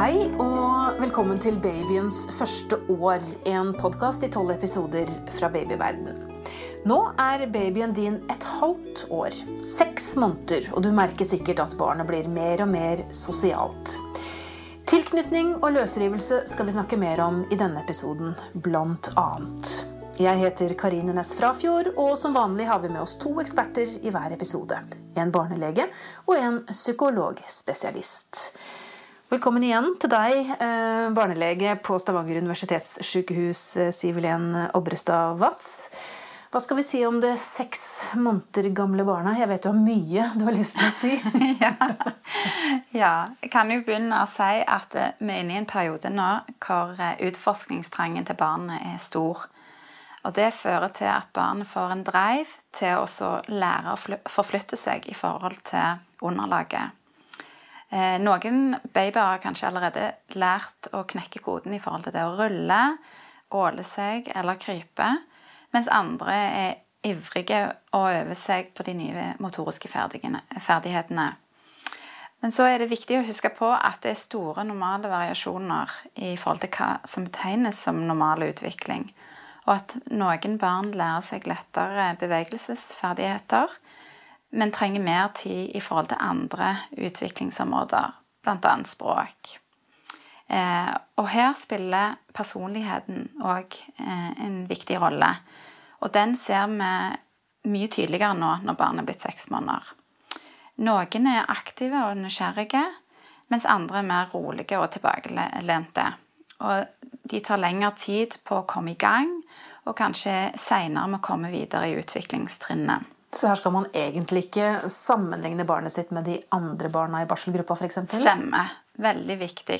Hei og velkommen til babyens første år, en podkast i tolv episoder fra babyverden. Nå er babyen din et halvt år, seks måneder, og du merker sikkert at barnet blir mer og mer sosialt. Tilknytning og løsrivelse skal vi snakke mer om i denne episoden, blant annet. Jeg heter Karine Næss Frafjord, og som vanlig har vi med oss to eksperter i hver episode. En barnelege og en psykologspesialist. Velkommen igjen til deg, eh, barnelege på Stavanger universitetssykehus, eh, Siv Helen Obrestad Watz. Hva skal vi si om det seks måneder gamle barna? Jeg vet du har mye du har lyst til å si. ja. ja. Jeg kan jo begynne å si at eh, vi er inne i en periode nå hvor utforskningstrangen til barnet er stor. Og det fører til at barnet får en drive til å lære å forflytte seg i forhold til underlaget. Eh, noen babyer har kanskje allerede lært å knekke koden i forhold til det å rulle, åle seg eller krype, mens andre er ivrige og øver seg på de nye motoriske ferdighetene. Men så er det viktig å huske på at det er store normale variasjoner i forhold til hva som betegnes som normal utvikling, og at noen barn lærer seg lettere bevegelsesferdigheter, men trenger mer tid i forhold til andre utviklingsområder, bl.a. språk. Eh, og her spiller personligheten òg eh, en viktig rolle. Og den ser vi mye tydeligere nå når barnet er blitt seks måneder. Noen er aktive og nysgjerrige, mens andre er mer rolige og tilbakelente. Og de tar lengre tid på å komme i gang, og kanskje seinere med å komme videre i utviklingstrinnet. Så her skal man egentlig ikke sammenligne barnet sitt med de andre barna i barselgruppa f.eks.? Stemmer. Veldig viktig.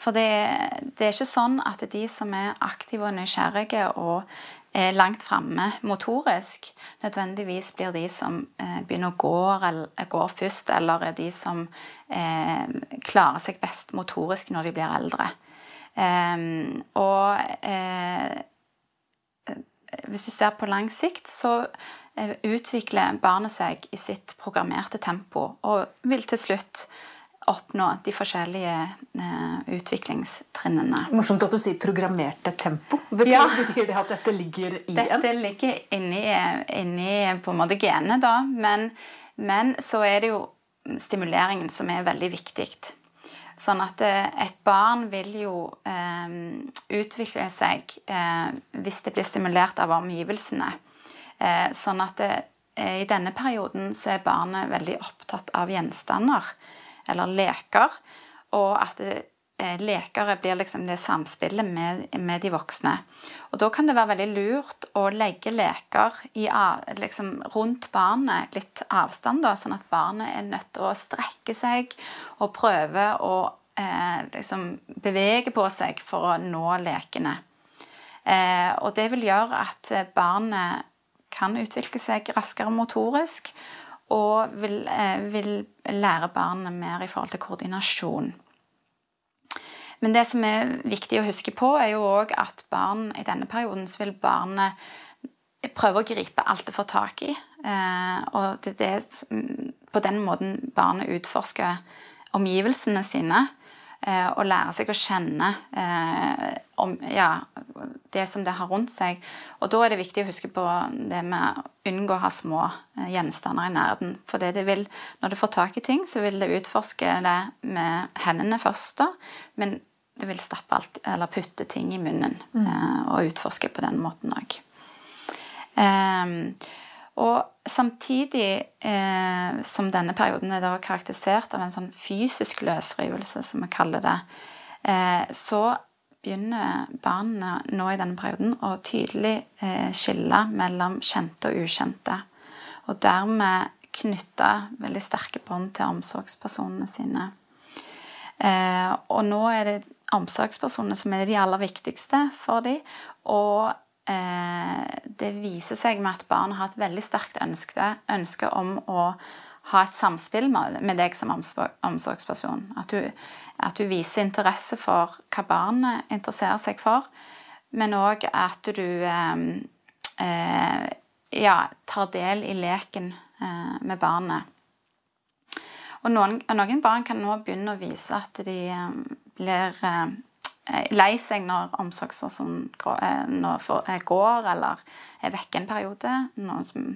For det, det, er ikke sånn at de som er aktive og nysgjerrige og er langt framme motorisk, nødvendigvis blir de som eh, begynner å gå eller går først, eller er de som eh, klarer seg best motorisk når de blir eldre. Eh, og eh, hvis du ser på lang sikt, så Eh, utvikler barnet seg i sitt programmerte tempo og vil til slutt oppnå de forskjellige eh, utviklingstrinnene. Morsomt at du sier 'programmerte tempo'. Betyr, ja. betyr, det at dette ligger i dette en? Dette ligger inni, inni på en måte genet, da. Men, men, så er det jo stimuleringen som er veldig viktig. Sånn at eh, et barn vil jo eh, utvikle seg eh, hvis det blir stimulert av omgivelsene. Eh, sånn at det, eh, i denne perioden så er barnet veldig opptatt av gjenstander eller leker. Og at eh, leker blir liksom det samspillet med, med, de voksne. Og da kan det være veldig lurt å legge leker i, liksom, rundt barnet, litt avstand, da, sånn at barnet er nødt til å strekke seg og prøve å eh, liksom bevege på seg for å nå lekene. Eh, og det vil gjøre at barnet kan utvikle seg raskere motorisk og vil, eh, vil lære barnet mer i forhold til koordinasjon. Men det som er viktig å huske på, er jo òg at barn i denne perioden så vil barnet prøve å gripe alt det får tak i. Eh, og det er på den måten barnet utforsker omgivelsene sine. Eh, og lære seg å kjenne eh, om ja, det som det har rundt seg. Og da er det viktig å huske på det med å unngå å ha små eh, gjenstander i nærheten. For det det vil, når du får tak i ting, så vil det utforske det med hendene først, da. Men det vil stappe alt, eller putte ting i munnen mm. og utforske på den måten òg. Um, og samtidig eh, som denne perioden er da karakterisert av en sånn fysisk løsrivelse, som vi kaller det, eh, så begynner barna nå i denne perioden å tydelig eh, skille mellom kjente og ukjente. Og dermed knytte veldig sterke bånd til omsorgspersonene sine. Eh, og nå er det omsorgspersonene som er de aller viktigste for dem. Og det viser seg med at barnet har et veldig sterkt ønske, ønske om å ha et samspill med deg som omsorgsperson. At du, at du, viser interesse for hva barnet interesserer seg for, men òg at du eh, eh, ja, tar del i leken eh, med barnet. Og noen, noen, barn kan nå begynne å vise at de eh, blir eh, lei seg når omsorgspersonen går eller er vekke en periode. Noe som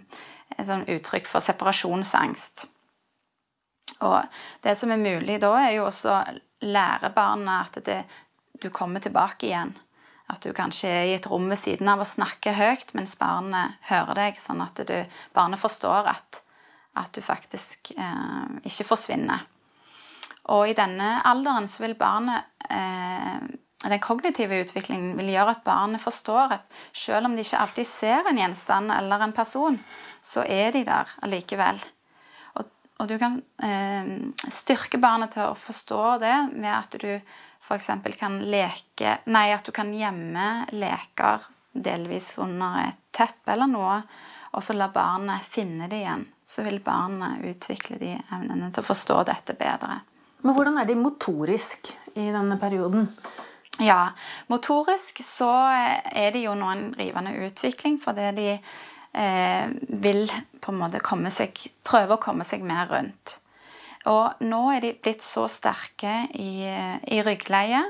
er sånn uttrykk for separasjonsangst. Og det som er mulig da, er jo også å lære barnet at det, du kommer tilbake igjen. At du kanskje er i et rom ved siden av og snakker høyt mens barnet hører deg, sånn at du, barnet forstår at, at du faktisk eh, ikke forsvinner. Og i denne alderen så vil barnet eh, Den kognitive utviklingen vil gjøre at barnet forstår at selv om de ikke alltid ser en gjenstand eller en person, så er de der allikevel. Og, og du kan eh, styrke barnet til å forstå det med at du f.eks. kan leke Nei, at du kan gjemme leker delvis under et teppe eller noe, og så la barnet finne det igjen. Så vil barnet utvikle de evnene til å forstå dette bedre. Men hvordan er de motorisk i denne perioden? Ja, motorisk så er det jo nå en rivende utvikling fordi de eh, vil på en måte komme seg, prøve å komme seg mer rundt. Og nå er de blitt så sterke i, i ryggleie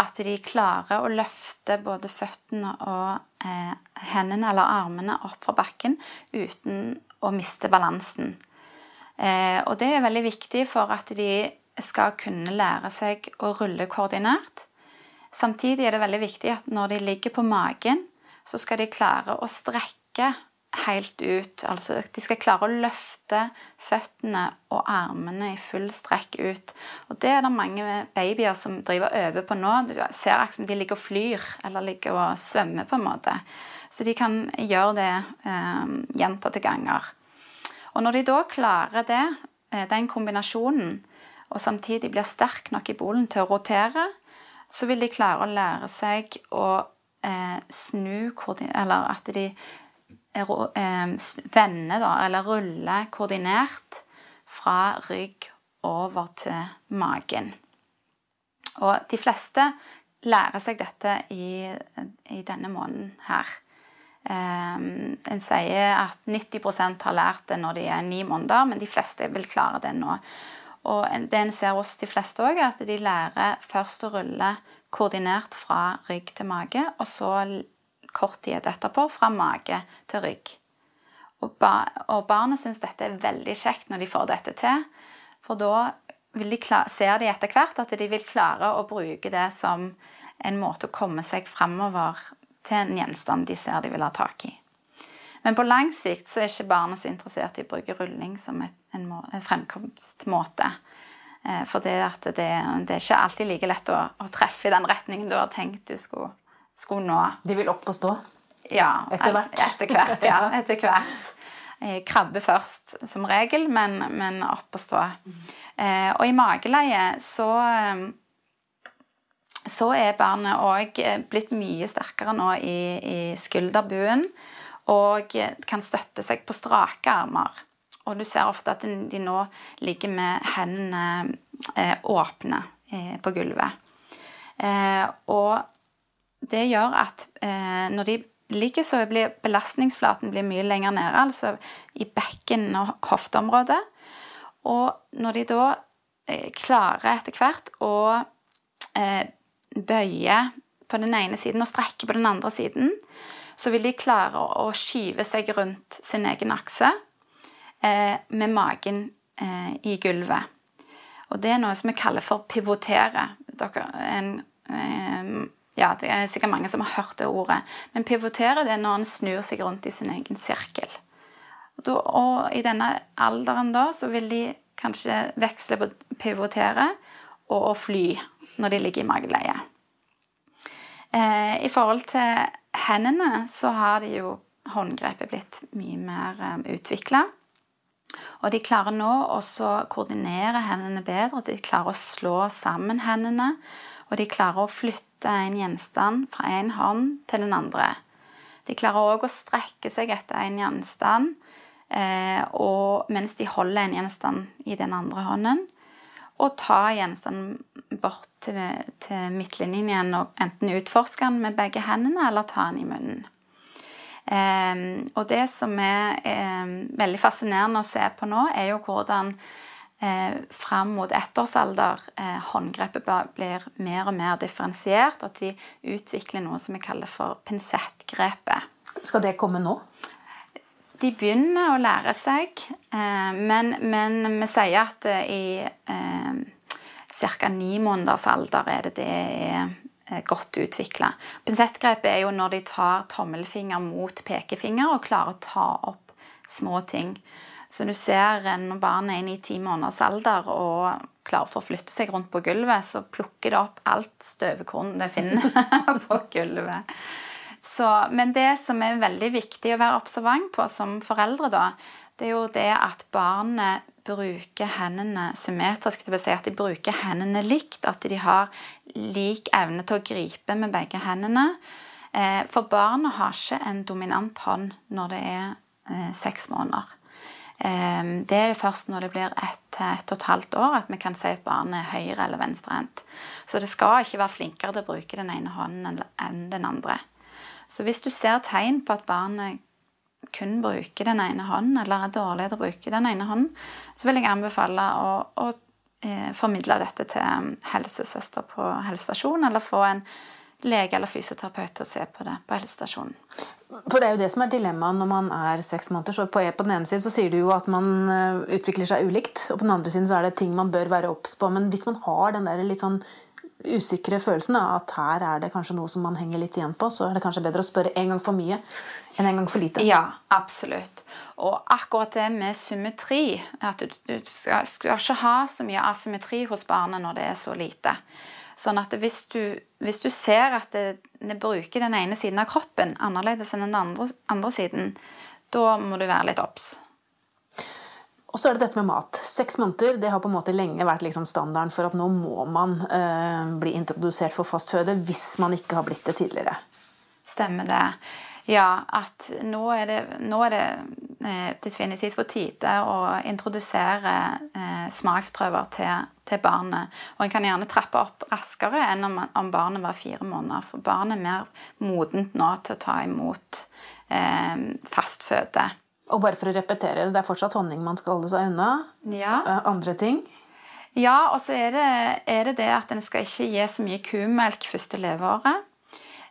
at de klarer å løfte både føttene og eh, hendene eller armene opp fra bakken uten å miste balansen. Eh, og det er veldig viktig for at de skal kunne lære seg å rulle koordinert. Samtidig er det veldig viktig at når de ligger på magen, så skal de klare å strekke helt ut. Altså de skal klare å løfte føttene og armene i full strekk ut. Og det er det mange babyer som driver og øver på nå. Du ser akkurat som de ligger og flyr eller ligger og svømmer, på en måte. Så de kan gjøre det eh, gjentatte ganger. Og når de da klarer det, eh, den kombinasjonen, og samtidig blir sterk nok i bolen til å rotere, så vil de klare å lære seg å eh, snu Eller at de vende, da, eller rulle koordinert fra rygg over til magen. Og de fleste lærer seg dette i, i denne måneden her. Um, en sier at 90% har lært det når de er ni måneder, men de fleste vil klare det nå. Og det en ser hos de fleste òg, er at de lærer først å rulle koordinert fra rygg til mage, og så kort tid etterpå fra mage til rygg. Og, ba, og barnet syns dette er veldig kjekt når de får dette til. For da de ser de etter hvert at de vil klare å bruke det som en måte å komme seg framover til en gjenstand de ser de vil ha tak i. Men på lang sikt så er ikke barnet så interessert i å bruke rulling som et, en, må, en fremkomstmåte. Eh, for det, det, det, er ikke alltid like lett å, å, treffe i den retningen du har tenkt du skulle skulle nå De vil opp og stå? Ja. Etter hvert? Etter hvert, ja. Etter hvert. Eh, krabbe først, som regel, men, men opp og stå. Eh, og i mageleie så eh, så er barnet òg blitt mye sterkere nå i, i skulderbuen og kan støtte seg på strake armer. Og du ser ofte at de nå ligger med hendene åpne på gulvet. og det gjør at eh, når de ligger, så blir belastningsflaten blir mye lenger nede, altså i bekken og hofteområdet. Og når de da eh, klarer etter hvert å eh, bøye på den ene siden og strekke på den andre siden, så vil de klare å skyve seg rundt sin egen akse eh, med magen eh, i gulvet. Og det er noe som vi kaller for pivotere. Dere, en, en eh, ja, det er sikkert mange som har hørt det ordet. Men pivotere det er når en snur seg rundt i sin egen sirkel. Og, da, og i denne alderen da så vil de kanskje veksle på pivotere og å fly når de ligger i mageleie. Eh, I forhold til hendene så har de jo håndgrepet blitt mye mer eh, utvikla. Og de klarer nå også å koordinere hendene bedre. De klarer å slå sammen hendene. Og de klarer å flytte en gjenstand fra en hånd til den andre. De klarer òg å strekke seg etter en gjenstand eh, mens de holder en gjenstand i den andre hånden. Og ta gjenstanden bort til, til midtlinjen igjen og enten utforske den med begge hendene eller ta den i munnen. Eh, og det som er eh, veldig fascinerende å se på nå, er jo hvordan eh, fram mot ettårsalder eh, håndgrepet blir mer og mer differensiert, og at de utvikler noe som vi kaller for pinsettgrepet. Skal det komme nå? De begynner å lære seg, eh, men, men vi sier at i eh, ca. ni måneders alder er det det er godt utvikla. Pinsettgrepet er jo når de tar tommelfinger mot pekefinger og klarer å ta opp små ting. Så du ser eh, når barnet er inne i ti måneders alder og klarer å forflytte seg rundt på gulvet, så plukker det opp alt støvkorn det finner på gulvet. Så, men det som er veldig viktig å være observant på som foreldre, da, det er jo det at barnet bruker hendene symmetrisk. Vil si at de bruker hendene likt, at de har lik evne til å gripe med begge hendene. Eh, For barnet har ikke en dominant hånd når det er eh, seks måneder. Eh, Det er først når det blir ett til ett og et halvt år at vi kan si at barnet er høyre- eller venstrehendt. Så det skal ikke være flinkere til å bruke den ene hånden enn den andre. Så hvis du ser tegn på at barnet kun bruker den ene hånden, eller er dårlig til å bruke den ene hånden, så vil jeg anbefale å, å eh, formidle dette til um, helsesøster på helsestasjonen, eller få en lege eller fysioterapeut til å se på det på helsestasjonen. For det er jo det som er dilemmaet når man er seks måneder. Så på den ene siden så sier du jo at man eh, utvikler seg ulikt, og på den andre siden så er det ting man bør være obs på. Men hvis man har den der litt sånn usikre følelsen da, at her er det kanskje noe som man henger litt igjen på, så er det kanskje bedre å spørre en gang for mye enn en gang for lite. Ja, absolutt. Og akkurat det med symmetri At du, du skal, skal ikke ha så mye asymmetri hos barnet når det er så lite. Sånn at hvis du, hvis du ser at det, det bruker den ene siden av kroppen annerledes enn den andre, andre siden, da må du være litt obs. Og så er det dette med mat. Seks måneder det har på en måte lenge vært liksom standarden for at nå må man eh, bli introdusert for fast føde hvis man ikke har blitt det tidligere. Stemmer det. Ja, at nå er det, nå er det eh, definitivt på tide å introdusere eh, smaksprøver til, til barnet. Og en kan gjerne trappe opp raskere enn om, om barnet var fire måneder. For barnet er mer modent nå til å ta imot eh, fast føde. Og bare for å repetere, det er fortsatt honning man skal holde seg unna. Ja. Eh, Andre ting? Ja, og så er det, er det det at en skal ikke gi så mye kumelk første leveåret.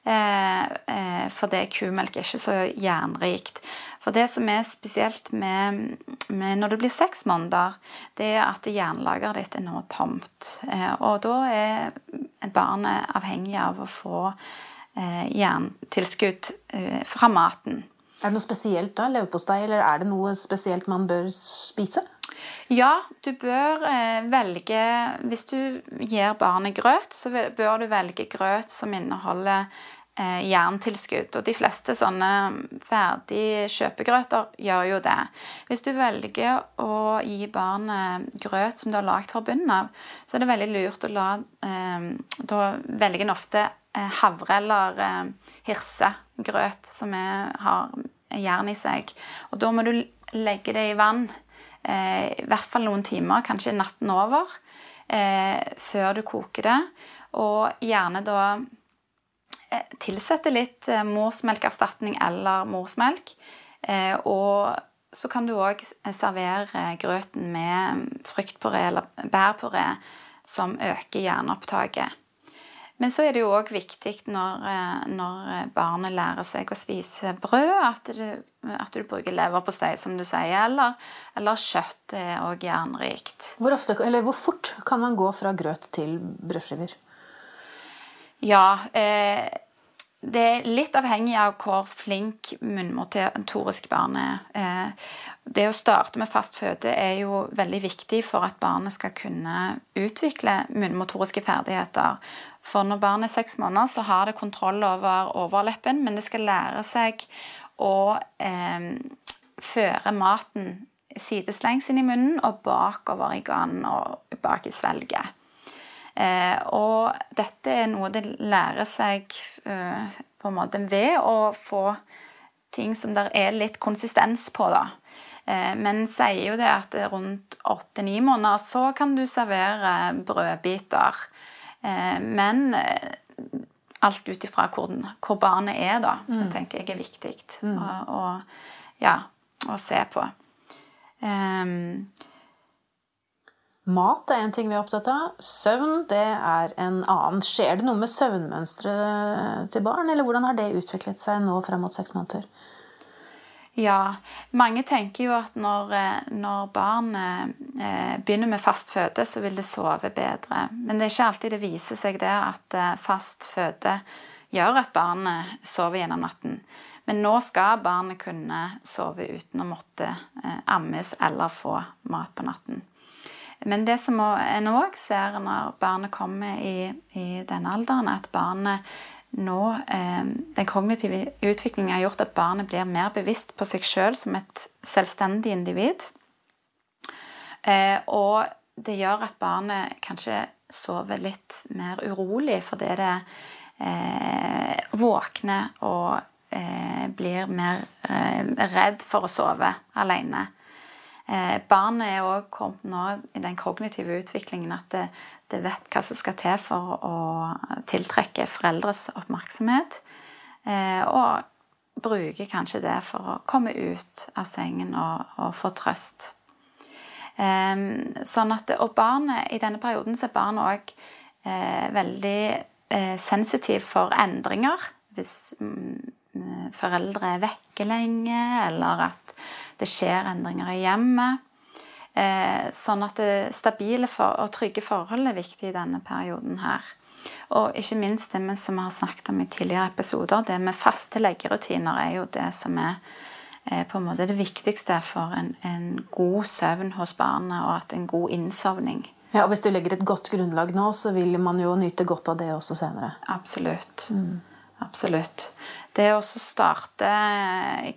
Eh, eh, for det kumelk er ikke så jernrikt. For det som er spesielt med, med når det blir seks måneder, det er at jernlageret ditt er nå tomt. Eh, og da er barnet avhengig av å få eh, jerntilskudd eh, fra maten. Er det noe spesielt da? Leverpostei, eller er det noe spesielt man bør spise? Ja, du bør eh, velge Hvis du gir barnet grøt, så bør du velge grøt som inneholder eh, jerntilskudd. Og de fleste sånne ferdig kjøpegrøter gjør jo det. Hvis du velger å gi barnet grøt som du har lagd fra bunnen av, så er det veldig lurt å la eh, Da velger en ofte havre eller eh, hirsegrøt som er, har jern i seg. Og da må du legge det i vann eh, i hvert fall noen timer, kanskje natten over, eh, før du koker det. Og gjerne da eh, tilsette litt eh, morsmelkerstatning eller morsmelk. Eh, og så kan du òg servere grøten med fruktpuré eller bærpuré som øker jernopptaket. Men så er det jo òg viktig når, eh, når barnet lærer seg å spise brød, at du, at du bruker leverpostei, som du sier, eller, eller kjøtt er òg jernrikt. Hvor, ofte, eller hvor fort kan man gå fra grøt til brødskiver? Ja, eh, det er litt avhengig av hvor flink munnmotorisk barnet er. Det å starte med fast føde er jo veldig viktig for at barnet skal kunne utvikle munnmotoriske ferdigheter. For når barnet er seks måneder, så har det kontroll over overleppen, men det skal lære seg å eh, føre maten sideslengs inn i munnen og bakover i ganen og bak i svelget. Eh, og dette er noe det lærer seg på en måte ved å få ting som der er litt konsistens på, da. Eh, men sier jo det at rundt åtte-ni måneder så kan du servere brødbiter. Eh, men eh, alt ut ifra hvor, hvor barnet er, da. Det tenker jeg er viktig å, å- ja, å se på. Ehm, Mat er en ting vi er opptatt av. Søvn det er en annen. Skjer det noe med søvnmønsteret til barn, eller hvordan har det utviklet seg nå frem mot seks måneder? Ja, mange tenker jo at når, eh, når barnet eh, begynner med fast føde, så vil det sove bedre. Men det er ikke alltid det viser seg det at eh, fast føde gjør at barnet sover gjennom natten. Men nå skal barnet kunne sove uten å måtte ammes eller få mat på natten. Men det som en òg ser når barnet kommer i, i denne alderen, er at barnet nå eh, Den kognitive utviklingen har gjort at barnet blir mer bevisst på seg sjøl som et selvstendig individ. Eh, og det gjør at barnet kanskje sover litt mer urolig fordi det eh, våkner og eh, blir mer eh, redd for å sove alene. Eh, barnet er òg kommet nå i den kognitive utviklingen at det, det, vet hva som skal til for å tiltrekke foreldres oppmerksomhet. Eh, og bruker kanskje det for å komme ut av sengen og, og få trøst. Eh, sånn at, og barnet, i denne perioden så er barnet òg eh, veldig eh, sensitiv for endringer. Hvis mm, foreldre er vekke lenge, eller at det skjer endringer i hjemmet. Eh, sånn at det stabile og trygge forhold er viktig i denne perioden her. Og ikke minst det som vi har snakket om i tidligere episoder, det med faste leggerutiner er jo det som er eh, på en måte det viktigste for en, en god søvn hos barnet, og at en god innsovning. Ja, og Hvis du legger et godt grunnlag nå, så vil man jo nyte godt av det også senere. Absolutt. Mm. Absolutt. Det å starte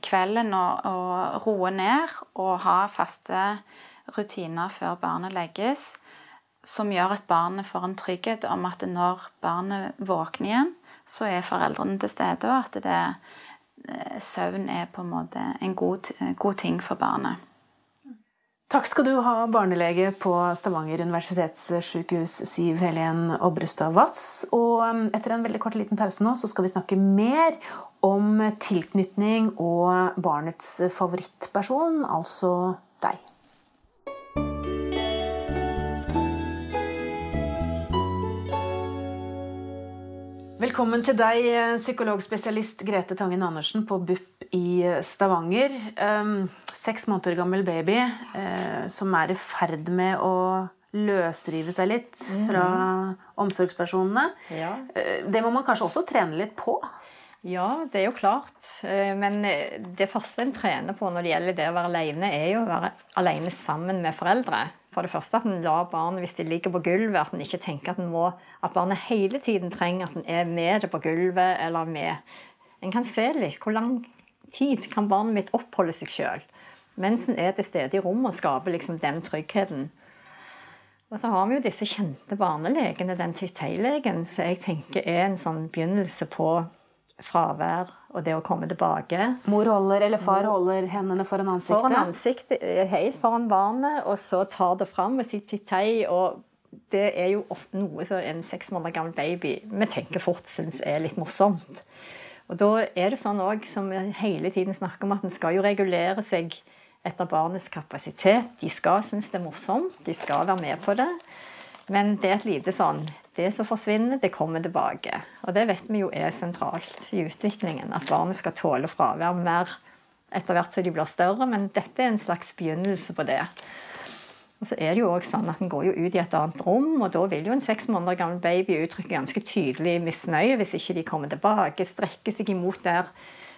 kvelden og, og roe ned og ha faste rutiner før barnet legges, som gjør at barnet får en trygghet om at når barnet våkner igjen, så er foreldrene til stede, og at det, eh, søvn er på en måte en god, god ting for barnet. Takk skal du ha, barnelege på Stavanger universitetssykehus, Siv Helen Obrestad Watz. Og um, etter en veldig kort liten pause nå, så skal vi snakke mer om tilknytning og barnets favorittperson, altså deg. Velkommen til deg, psykologspesialist Grete Tangen Andersen på BUP i Stavanger. Um, seks måneder gammel baby eh, som er i ferd med å løsrive seg litt fra omsorgspersonene. Eh, det må man kanskje også trene litt på? Ja, det er jo klart. Eh, men det første en trener på når det gjelder det å være alene, er jo å være alene sammen med foreldre. For det første at en lar barnet, hvis de ligger på gulvet, at en ikke tenker at, må, at barnet hele tiden trenger at en er med det på gulvet eller med En kan se litt hvor lang tid kan barnet mitt oppholde seg sjøl mens en er til stede i rommet og skaper liksom den tryggheten. Og så har vi jo disse kjente barnelegene, den Tittei-legen, som jeg tenker er en sånn begynnelse på fravær og det å komme tilbake. Mor holder, eller far holder hendene foran ansiktet? Foran ansiktet, eh, Helt foran barnet, og så tar det fram med sitt tittei. og det er jo ofte noe som en seks måneder gammel baby vi tenker fort syns er litt morsomt. Og da er det sånn òg, som vi hele tiden snakker om, at en skal jo regulere seg etter barnets kapasitet. De skal synes det er morsomt, de skal være med på det. Men det er et lite sånn Det som forsvinner, det kommer tilbake. Og det vet vi jo er sentralt i utviklingen. At barnet skal tåle fravær mer etter hvert som de blir større. Men dette er en slags begynnelse på det. Og så er det jo også sånn at En går jo ut i et annet rom, og da vil jo en seks måneder gammel baby uttrykke ganske tydelig misnøye hvis ikke de kommer tilbake, strekker seg imot der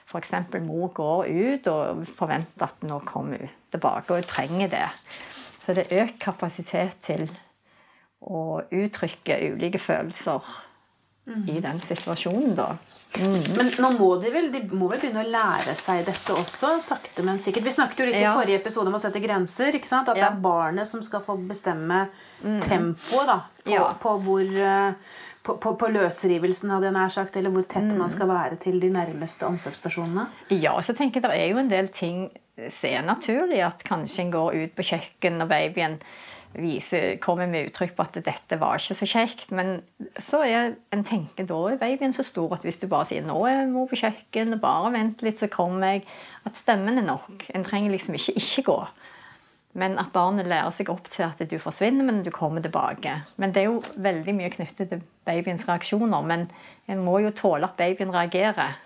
f.eks. mor går ut og forventer at nå kommer hun tilbake, og trenger det. Så det er økt kapasitet til å uttrykke ulike følelser mm. i den situasjonen, da. Mm. Men nå må de vel de må vel begynne å lære seg dette også, sakte, men sikkert. Vi snakket jo litt ja. i forrige episode om å sette grenser. ikke sant? At ja. det er barnet som skal få bestemme mm. tempoet på, ja. på hvor uh, på, på, på, løsrivelsen, hadde jeg nær sagt, eller hvor tett mm. man skal være til de nærmeste omsorgspersonene? Ja, så tenker jeg det er jo en del ting som er naturlig. At kanskje en går ut på kjøkken og babyen viser, kommer med uttrykk på at dette var ikke så kjekt. Men så er en tenker da er babyen så stor at hvis du bare sier 'nå er mor på kjøkkenet', bare vent litt, så kommer jeg At stemmen er nok. En trenger liksom ikke ikke gå. Men at barnet lærer seg opp til at du forsvinner, men du kommer tilbake. Men det er jo veldig mye knyttet til babyens reaksjoner. Men en må jo tåle at babyen reagerer.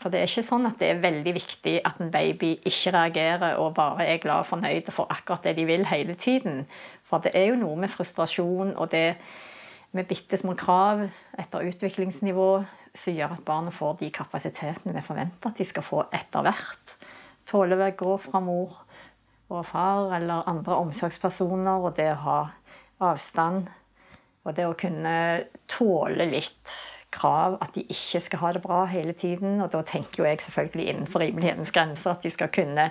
For det er ikke sånn at det er veldig viktig at en baby ikke reagerer og bare er glad og fornøyd og får akkurat det de vil hele tiden. For det er jo noe med frustrasjon og det med bitte små krav etter utviklingsnivå som gjør at barnet får de kapasitetene vi forventer at de skal få etter hvert. Tåle å gå fra mor og far eller andre omsorgspersoner, og det å ha avstand. Og det å kunne tåle litt krav, at de ikke skal ha det bra hele tiden. Og da tenker jo jeg selvfølgelig innenfor rimelighetens grenser at de skal kunne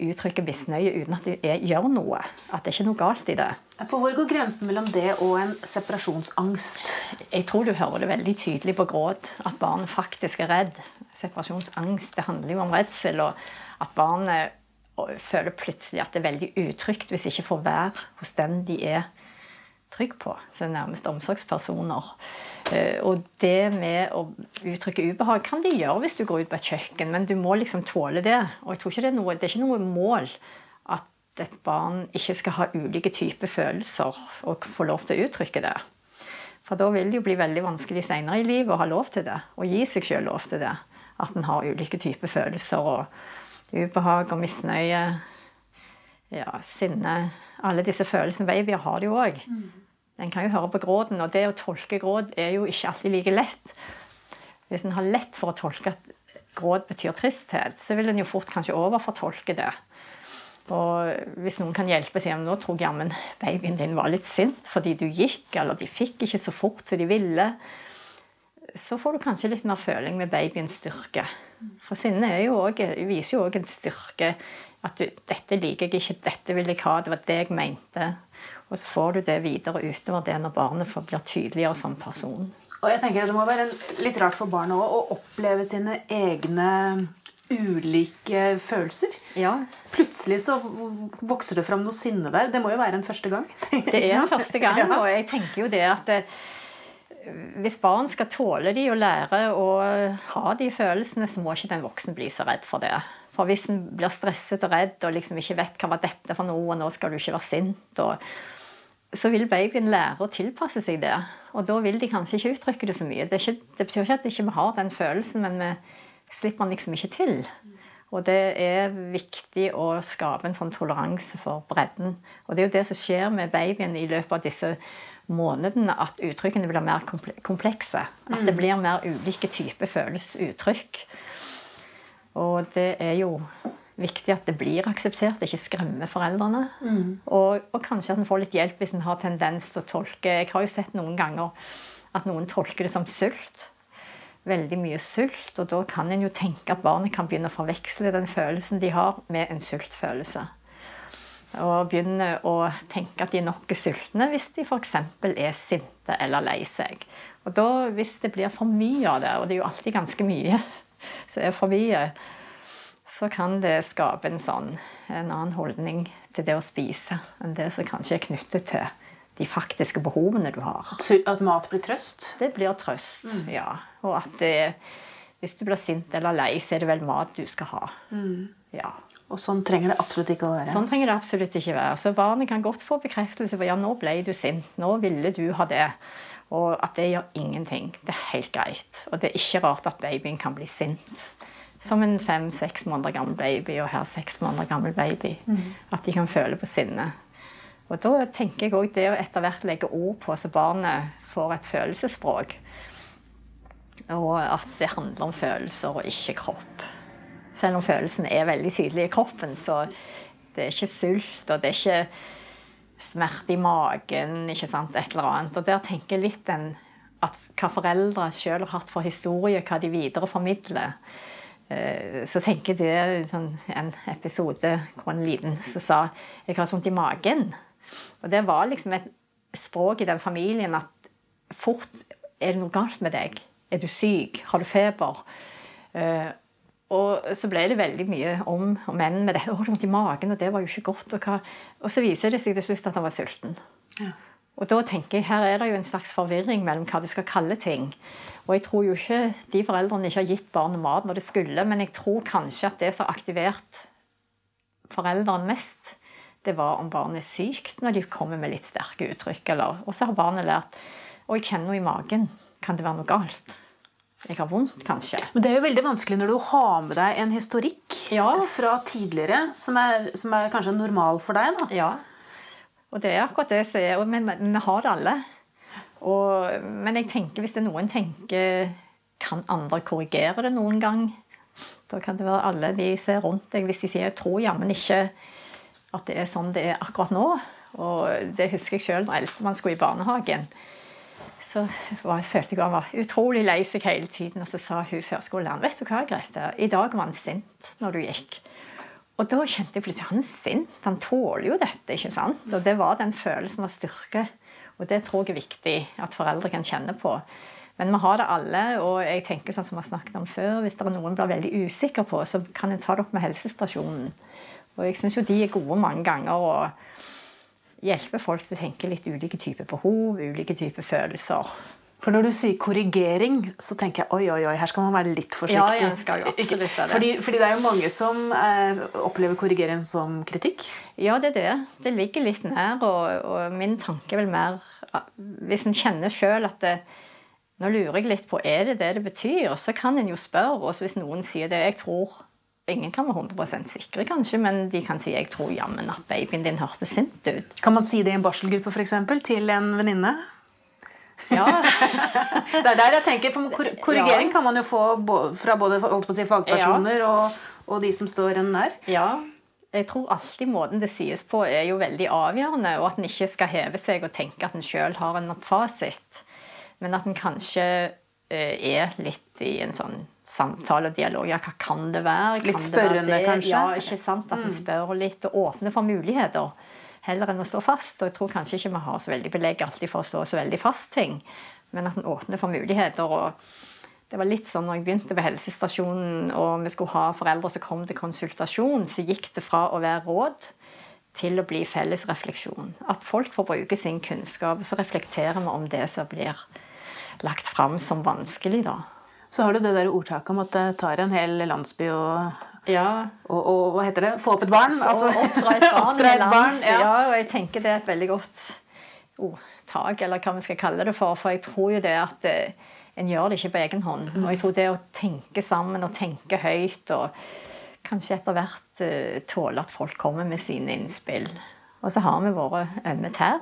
uttrykke misnøye uten at de gjør noe. At det er ikke noe galt i det. På Hvor går grensen mellom det og en separasjonsangst? Jeg tror du hører det veldig tydelig på gråt, at barnet faktisk er redd. Separasjonsangst det handler jo om redsel, og at barnet føler plutselig at det er veldig utrygt hvis de ikke får være hos den de er trygg på, Så nærmest omsorgspersoner. Eh, og det med å uttrykke ubehag kan de gjøre hvis du går ut på et kjøkken, men du må liksom tåle det. Og jeg tror ikke det er noe, det er ikke noe mål at et barn ikke skal ha ulike typer følelser og få lov til å uttrykke det. For da vil det jo bli veldig vanskelig senere i livet å ha lov til det, og gi seg sjøl lov til det. At en har ulike typer følelser. og ubehag og misnøye, ja, sinne Alle disse følelsene. Babyer har det jo òg. Mm. En kan jo høre på gråten, og det å tolke gråt er jo ikke alltid like lett. Hvis en har lett for å tolke at gråt betyr tristhet, så vil en jo fort kanskje overfortolke det. Og hvis noen kan hjelpe og si at nå tror jeg jammen babyen din var litt sint fordi du gikk, eller de fikk ikke så fort som de ville, så får du kanskje litt mer føling med babyens styrke. For sinne viser jo òg en styrke. At du, 'dette liker jeg ikke, dette vil jeg ha', det var det jeg mente. Og så får du det videre utover det når barnet blir tydeligere som person. Og jeg tenker at Det må være litt rart for barnet òg å oppleve sine egne ulike følelser. Ja. Plutselig så vokser det fram noe sinne der. Det må jo være en første gang. Det er en første gang, og jeg tenker jo det at det, hvis barn skal tåle de og lære å ha de følelsene, så må ikke den voksne bli så redd for det. For hvis en blir stresset og redd og liksom ikke vet hva var dette for noe, og nå skal du ikke være sint, og, så vil babyen lære å tilpasse seg det. Og da vil de kanskje ikke uttrykke det så mye. Det, ikke, det betyr ikke at vi ikke har den følelsen, men vi slipper den liksom ikke til. Og det er viktig å skape en sånn toleranse for bredden. Og det er jo det som skjer med babyen i løpet av disse månedene at uttrykkene blir mer komplekse. At det mm. blir mer ulike typer følelsesuttrykk. Og det er jo viktig at det blir akseptert, ikke skremme foreldrene. Mm. Og, og, kanskje at en får litt hjelp hvis en har tendens til å tolke Jeg har jo sett noen ganger at noen tolker det som sult. Veldig mye sult. Og da kan en jo tenke at barnet kan begynne å forveksle den følelsen de har, med en sultfølelse og begynne å tenke at de nok er sultne hvis de f.eks. er sinte eller lei seg. Og da, Hvis det blir for mye av det, og det er jo alltid ganske mye som er forbi, så kan det skape en sånn en annen holdning til det å spise enn det som kanskje er knyttet til de faktiske behovene du har. At mat blir trøst? Det blir trøst, mm. ja. Og at det, hvis du blir sint eller lei, så er det vel mat du skal ha. Mm. Ja. Og sånn trenger det absolutt ikke å være. Sånn trenger det absolutt ikke være. Så barnet kan godt få bekreftelse på ja, nå ble du sint, nå ville du ha det. Og at det gjør ingenting. Det er helt greit. Og det er ikke rart at babyen kan bli sint. Som en fem-seks måneder gammel baby og her seks måneder gammel baby. Mm. At de kan føle på sinne. Og da tenker jeg òg det å etter hvert legge ord på så barnet får et følelsesspråk. Og at det handler om følelser og ikke kropp. Selv om følelsen er veldig sydlig i kroppen, så det er ikke sult, og det er ikke smerte i magen, ikke sant, et eller annet. Og der tenker jeg litt den, at hva foreldre selv har hatt for historie, hva de videreformidler. formidler. så tenker jeg det sånn, en episode hvor en liten som sa 'jeg har sånt i magen'. Og det var liksom et språk i den familien at fort er det noe galt med deg. Er du syk? Har du feber? Og så ble det veldig mye om og men med det. 'Å, det vondt i magen, og det var jo ikke godt.' Og, og så viser det seg til slutt at han var sulten. Ja. Og da tenker jeg, Her er det jo en slags forvirring mellom hva du skal kalle ting. Og jeg tror jo ikke de foreldrene ikke har gitt barnet mat når det skulle, men jeg tror kanskje at det som har aktivert foreldrene mest, det var om barnet er sykt når de kommer med litt sterke uttrykk. Eller, og så har barnet lært 'Å, jeg kjenner noe i magen. Kan det være noe galt? Jeg har vondt, kanskje. Men det er jo veldig vanskelig når du har med deg en historikk Ja. fra tidligere, som er, som er kanskje normal for deg. da. Ja. Og det er akkurat det som er Og vi, vi har det alle. Og, men jeg tenker hvis det er noen tenker Kan andre korrigere det noen gang? Da kan det være alle de ser rundt deg hvis de sier 'jeg tror jammen ikke at det er sånn det er akkurat nå'. Og det husker jeg sjøl når eldstemann skulle i barnehagen. Så var, følte jeg han var utrolig lei seg hele tiden. Og så sa hun førskolelæreren 'Vet du hva, Grete, i dag var han sint når du gikk'. Og da kjente jeg plutselig han er sint. Han tåler jo dette. ikke sant? Og det var den følelsen av styrke. Og det tror jeg er viktig at foreldre kan kjenne på. Men vi har det alle, og jeg tenker sånn som vi har snakket om før, hvis det er noen blir veldig usikker på, så kan en ta det opp med helsestasjonen. Og jeg syns jo de er gode mange ganger å hjelpe folk til å tenke litt ulike typer behov, ulike typer følelser. For når du sier korrigering, så tenker jeg oi, oi, oi, her skal man være litt forsiktig. Ja, jeg skal jo absolutt det. Fordi, fordi det er jo mange som eh, opplever korrigering som kritikk. Ja, det er det. Det ligger litt nær, og, og min tanke er vel mer Hvis en kjenner sjøl at det, Nå lurer jeg litt på er det det det betyr, så kan en jo spørre. Og hvis noen sier det Jeg tror Ingen kan være 100% sikre, kanskje, men de kan si 'jeg tror jammen at babyen din hørtes sint ut'. Kan man si det i en barselgruppe for eksempel, til en venninne? Ja, Det er der jeg tenker, for Korrigering Korrigering kan man jo få fra både si, fagpersoner og, og de som står en nær. ja. Jeg tror alltid måten det sies på, er jo veldig avgjørende, og at en ikke skal heve seg og tenke at en sjøl har en fasit, men at en kanskje er litt i en sånn samtale og dialog. Ja, hva kan det være? Kan Litt det være spørrende, det? kanskje? Ja, ikke sant? At en spør litt og åpner for muligheter. Heller enn å stå fast. Og jeg tror kanskje ikke vi har så veldig belegg alltid for å stå så veldig fast ting, men at en åpner for muligheter. og det var litt sånn når jeg begynte ved helsestasjonen og vi skulle ha foreldre som kom til konsultasjon, så gikk det fra å være råd til å bli felles refleksjon. At folk får bruke sin kunnskap, så reflekterer vi om det som blir lagt fram som vanskelig, da. Så har du det der ordtaket om at det tar en hel landsby å Ja, og, og hva heter det? Få opp et barn? Altså, oppdra et barn oppdra et barn, ja. Ja, og jeg tenker det er et veldig godt ordtak, eller hva vi skal kalle det for. For jeg tror jo det at eh, en gjør det ikke på egen hånd. Og jeg tror det å tenke sammen og tenke høyt og kanskje etter hvert eh, tåle at folk kommer med sine innspill. Og så har vi våre ømme tær.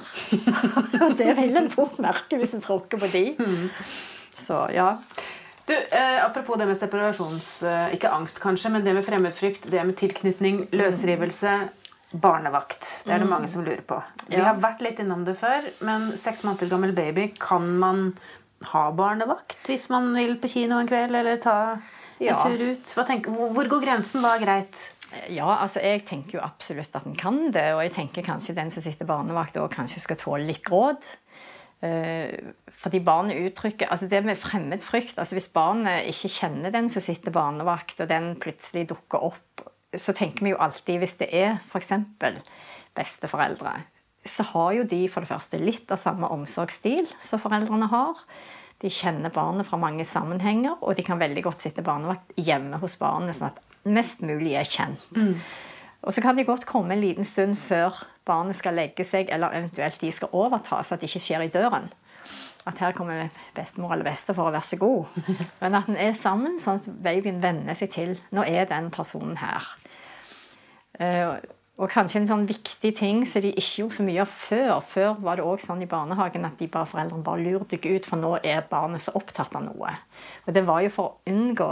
og det vil en fort merke hvis en tråkker på de. Så ja. Du, eh, Apropos det med separasjons... Eh, ikke angst, kanskje, men det med fremmedfrykt, det med tilknytning, løsrivelse, barnevakt. Det er det mange som lurer på. Vi har vært litt innom det før, men seks måneder gammel baby, kan man ha barnevakt hvis man vil på kino en kveld, eller ta en Ja. tur ut? Tenker, hvor går grensen? Hva er greit? Ja, altså jeg tenker jo absolutt at en kan det. Og jeg tenker kanskje den som sitter barnevakt, òg kanskje skal tåle litt råd. Eh, fordi barnet uttrykker altså Det med fremmed frykt altså Hvis barnet ikke kjenner den som sitter barnevakt, og den plutselig dukker opp, så tenker vi jo alltid hvis det er f.eks. besteforeldre, så har jo de for det første litt av samme omsorgsstil som foreldrene har. De kjenner barnet fra mange sammenhenger, og de kan veldig godt sitte barnevakt hjemme hos barnet, sånn at mest mulig er kjent. Og så kan de godt komme en liten stund før barnet skal legge seg, eller eventuelt de skal overta, så at det ikke skjer i døren. At her kommer bestemor eller bestefar, vær så god. Men at en er sammen, sånn at babyen venner seg til Nå er den personen her. Eh, Og kanskje en sånn viktig ting som de ikke gjorde så mye av før. Før var det også sånn i barnehagen at de bare, foreldrene bare lurte deg ut, for nå er barnet så opptatt av noe. Og det var jo for å unngå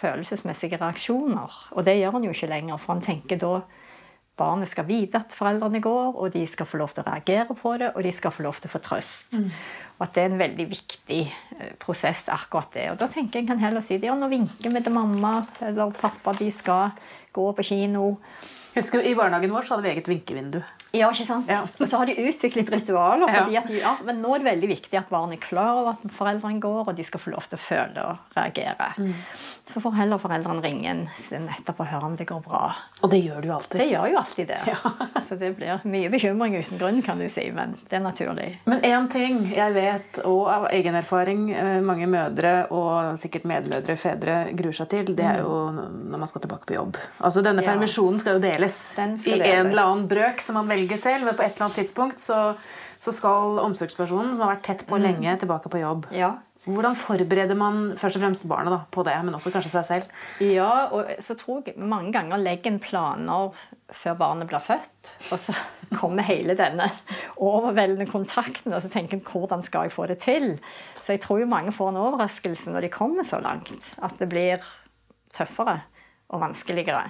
følelsesmessige reaksjoner. Og det gjør han jo ikke lenger, for han tenker da barnet skal vite at foreldrene går, og de skal få lov til å reagere på det, og de skal få lov til å få trøst. Og at det er en veldig viktig eh, prosess, akkurat det. Og da tenker jeg kan heller si ja, nå vinker vi til mamma eller pappa, de skal gå på kino. Husker I barnehagen vår så hadde vi eget vinkevindu. Ja, ikke sant? Ja. Og så har de utviklet ritualer. Ja. de, ja, Men nå er det veldig viktig at barn er klar over at foreldrene går, og de skal få lov til å føle og reagere. Mm. Så får heller foreldrene ringe en stund etterpå og høre om det går bra. Og det gjør du alltid. Det gjør jo alltid det. Så det blir mye bekymring uten grunn, kan du si, men det er naturlig. Men én ting jeg vet, og av egen erfaring eh, mange mødre og sikkert medmødre, fedre, gruer seg til, det er jo når man skal tilbake på jobb. Altså Denne permisjonen skal jo deles. Skal I en eller annen brøk som man velger selv, men på et eller annet tidspunkt så, så skal omsorgspersonen som har vært tett på Mm. lenge, tilbake på jobb. Ja. Hvordan forbereder man først og fremst barnet da, på det, men også kanskje seg selv? Ja, og så tror jeg mange ganger legger en planer før barnet blir født. Og så kommer hele denne overveldende kontakten, og så tenker en hvordan skal jeg få det til? Så jeg tror jo mange får en overraskelse når de kommer så langt. At det blir tøffere og vanskeligere.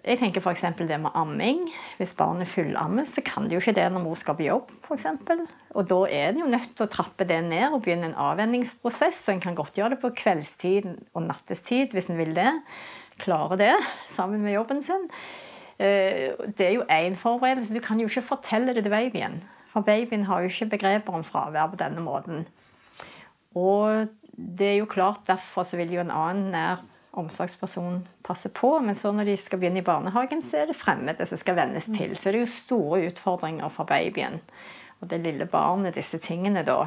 Jeg tenker f.eks. det med amming. Hvis barnet fullammes, så kan det jo ikke det når mor skal på jobb. For eksempel. og da er en jo nødt til å trappe det ned og begynne en avvenningsprosess. Og en kan godt gjøre det på kveldstid og nattestid hvis en vil det. Klare det sammen med jobben sin. Eh, Det er jo én forberedelse. Du kan jo ikke fortelle det til babyen. For babyen har jo ikke begreper om fravær på denne måten. Og det er jo klart, derfor så vil jo en annen nær omsorgsperson passer på. Men så når de skal begynne i barnehagen, så er det fremmede som skal vennes til. Så det er jo store utfordringer for babyen og det lille barnet, disse tingene da.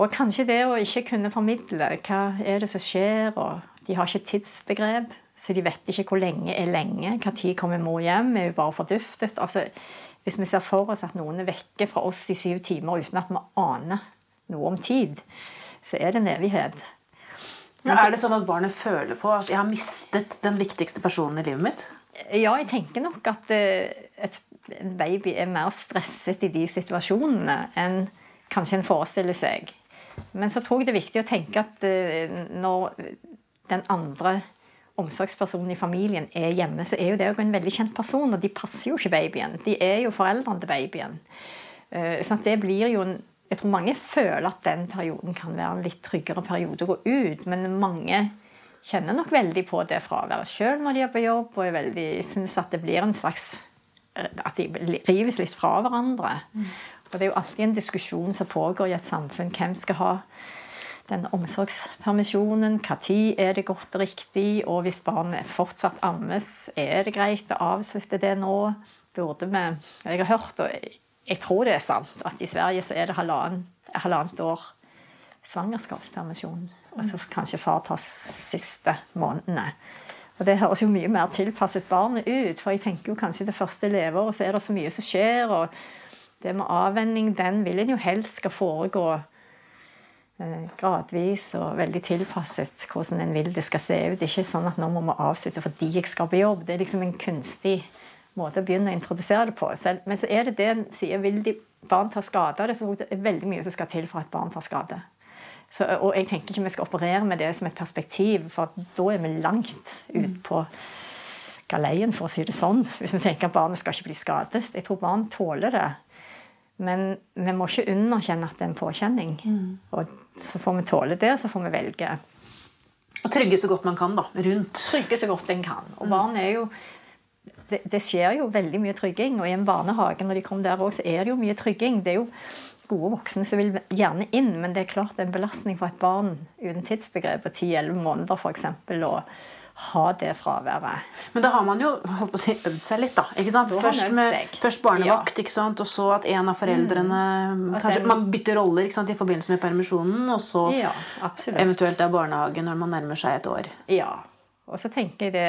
Og kanskje det å ikke kunne formidle hva er det som skjer, og de har ikke tidsbegrep, så de vet ikke hvor lenge er lenge, hva tid kommer mor hjem, er jo bare forduftet. Altså, hvis vi ser for oss at noen er vekke fra oss i syv timer uten at vi aner noe om tid, så er det en evighet. Ja, er det sånn at barnet føler på at 'jeg har mistet den viktigste personen i livet mitt'? Ja, jeg tenker nok at eh, en baby er mer stresset i de situasjonene enn kanskje en forestiller seg. Men så tror jeg det er viktig å tenke at eh, når den andre omsorgspersonen i familien er hjemme, så er jo det òg en veldig kjent person, og de passer jo ikke babyen. De er jo foreldrene til babyen. Sånn Så at det blir jo en Jeg tror mange føler at den perioden kan være en litt tryggere periode å gå ut, men mange kjenner nok veldig på det fraværet sjøl når de er på jobb, og veldig, synes at det blir en slags eh, At de rives litt fra hverandre. Og det er jo alltid en diskusjon som pågår i et samfunn. Hvem skal ha den omsorgspermisjonen? Når er det godt og riktig? Og hvis barnet fortsatt ammes, er det greit å avslutte det nå? Burde vi Jeg har hørt, og jeg tror det er sant, at i Sverige så er det halvannet, halvannet år svangerskapspermisjon. Og så kanskje far tar siste månedene. Og det høres jo mye mer tilpasset barnet ut. For jeg tenker jo kanskje det første leveåret så er det så mye som skjer. Og det med avvenning, den vil en jo helst skal foregå eh, gradvis og veldig tilpasset hvordan en vil det skal se ut. Det er ikke sånn at nå må vi avslutte fordi jeg skal på jobb. Det er liksom en kunstig måte å begynne å introdusere det på. Selv. Men så er det det en sier, vil de barn ta skade av det, så det er veldig mye som skal til for at barn tar skade. Så, og jeg tenker ikke vi skal operere med det som et perspektiv, for da er vi langt ut på galeien, for å si det sånn. Hvis vi tenker at barnet skal ikke bli skadet. Jeg tror barn tåler det. Men vi må ikke underkjenne at det er en påkjenning. Og så får vi tåle det, og så får vi velge Og trygge så godt man kan da, rundt. trygge så godt en kan. Og barn er jo det, det skjer jo veldig mye trygging, og i en barnehage når de kommer der også, så er det jo mye trygging. Det er jo gode voksne som vil gjerne inn, men det er klart det er en belastning for et barn uten tidsbegrep på 10-11 måneder f.eks. å ha det fraværet. Men da har man jo holdt på å si, øvd seg litt, da. ikke sant? Først, med, først barnevakt, ikke sant? og så at en av foreldrene mm. Kanskje den- man bytter roller ikke sant? i forbindelse med permisjonen, og så Ja, eventuelt da barnehage når man nærmer seg et år. Ja. Og så tenker jeg det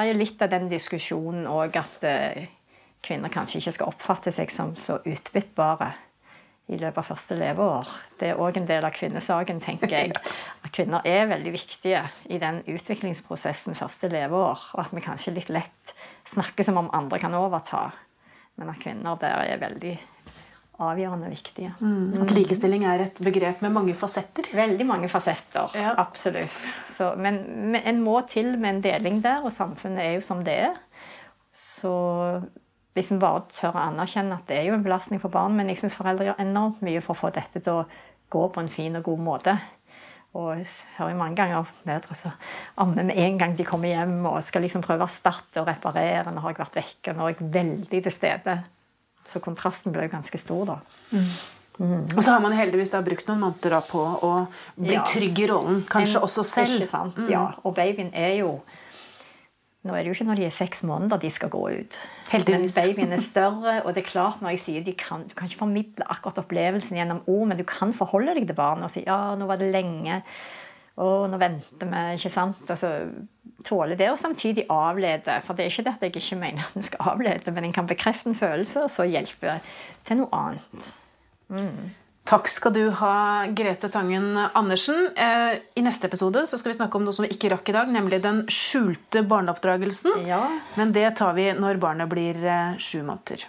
Det er jo litt av den diskusjonen òg at eh, kvinner kanskje ikke skal oppfatte seg som så utbyttbare i løpet av første leveår. Det er òg en del av kvinnesaken, tenker jeg. At kvinner er veldig viktige i den utviklingsprosessen første leveår. Og at vi kanskje litt lett snakker som om andre kan overta. Men at kvinner der er veldig avgjørende viktige. At likestilling er et begrep med mange fasetter. Veldig mange fasetter. Ja. Absolutt. Så, men, men en må til med en deling der, og samfunnet er jo som det er. Så hvis en bare tør å anerkjenne at det er jo en belastning for barn, men jeg syns foreldre gjør enormt mye for å få dette til å gå på en fin og god måte. Og jeg hører jo mange ganger mødre som ammer med en gang de kommer hjem og skal liksom prøve å erstatte og reparere. Nå har jeg vært vekke, nå er jeg veldig til stede. Så kontrasten ble jo ganske stor, da. Og så har man heldigvis da brukt noen måneder på å bli Ja. trygg i rollen, kanskje En- også selv. Ikke sant, ja. Og babyen er jo Nå er det jo ikke når de er seks måneder de skal gå ut. Heldigvis. Men babyen er større, og det er klart når jeg sier de kan, Du kan ikke formidle akkurat opplevelsen gjennom ord, men du kan forholde deg til barnet og si ja, nå var det lenge. Og nå venter vi, ikke sant. Og så tåler det, og samtidig avlede. For det er ikke det at jeg ikke mener at en skal avlede, men en kan bekrefte en følelse, og så hjelpe til noe annet. Mm. Takk skal du ha, Grete Tangen Andersen. Eh, I neste episode så skal vi snakke om noe som vi ikke rakk i dag, nemlig den skjulte barneoppdragelsen. Ja. Men det tar vi når barnet blir eh, sju måneder.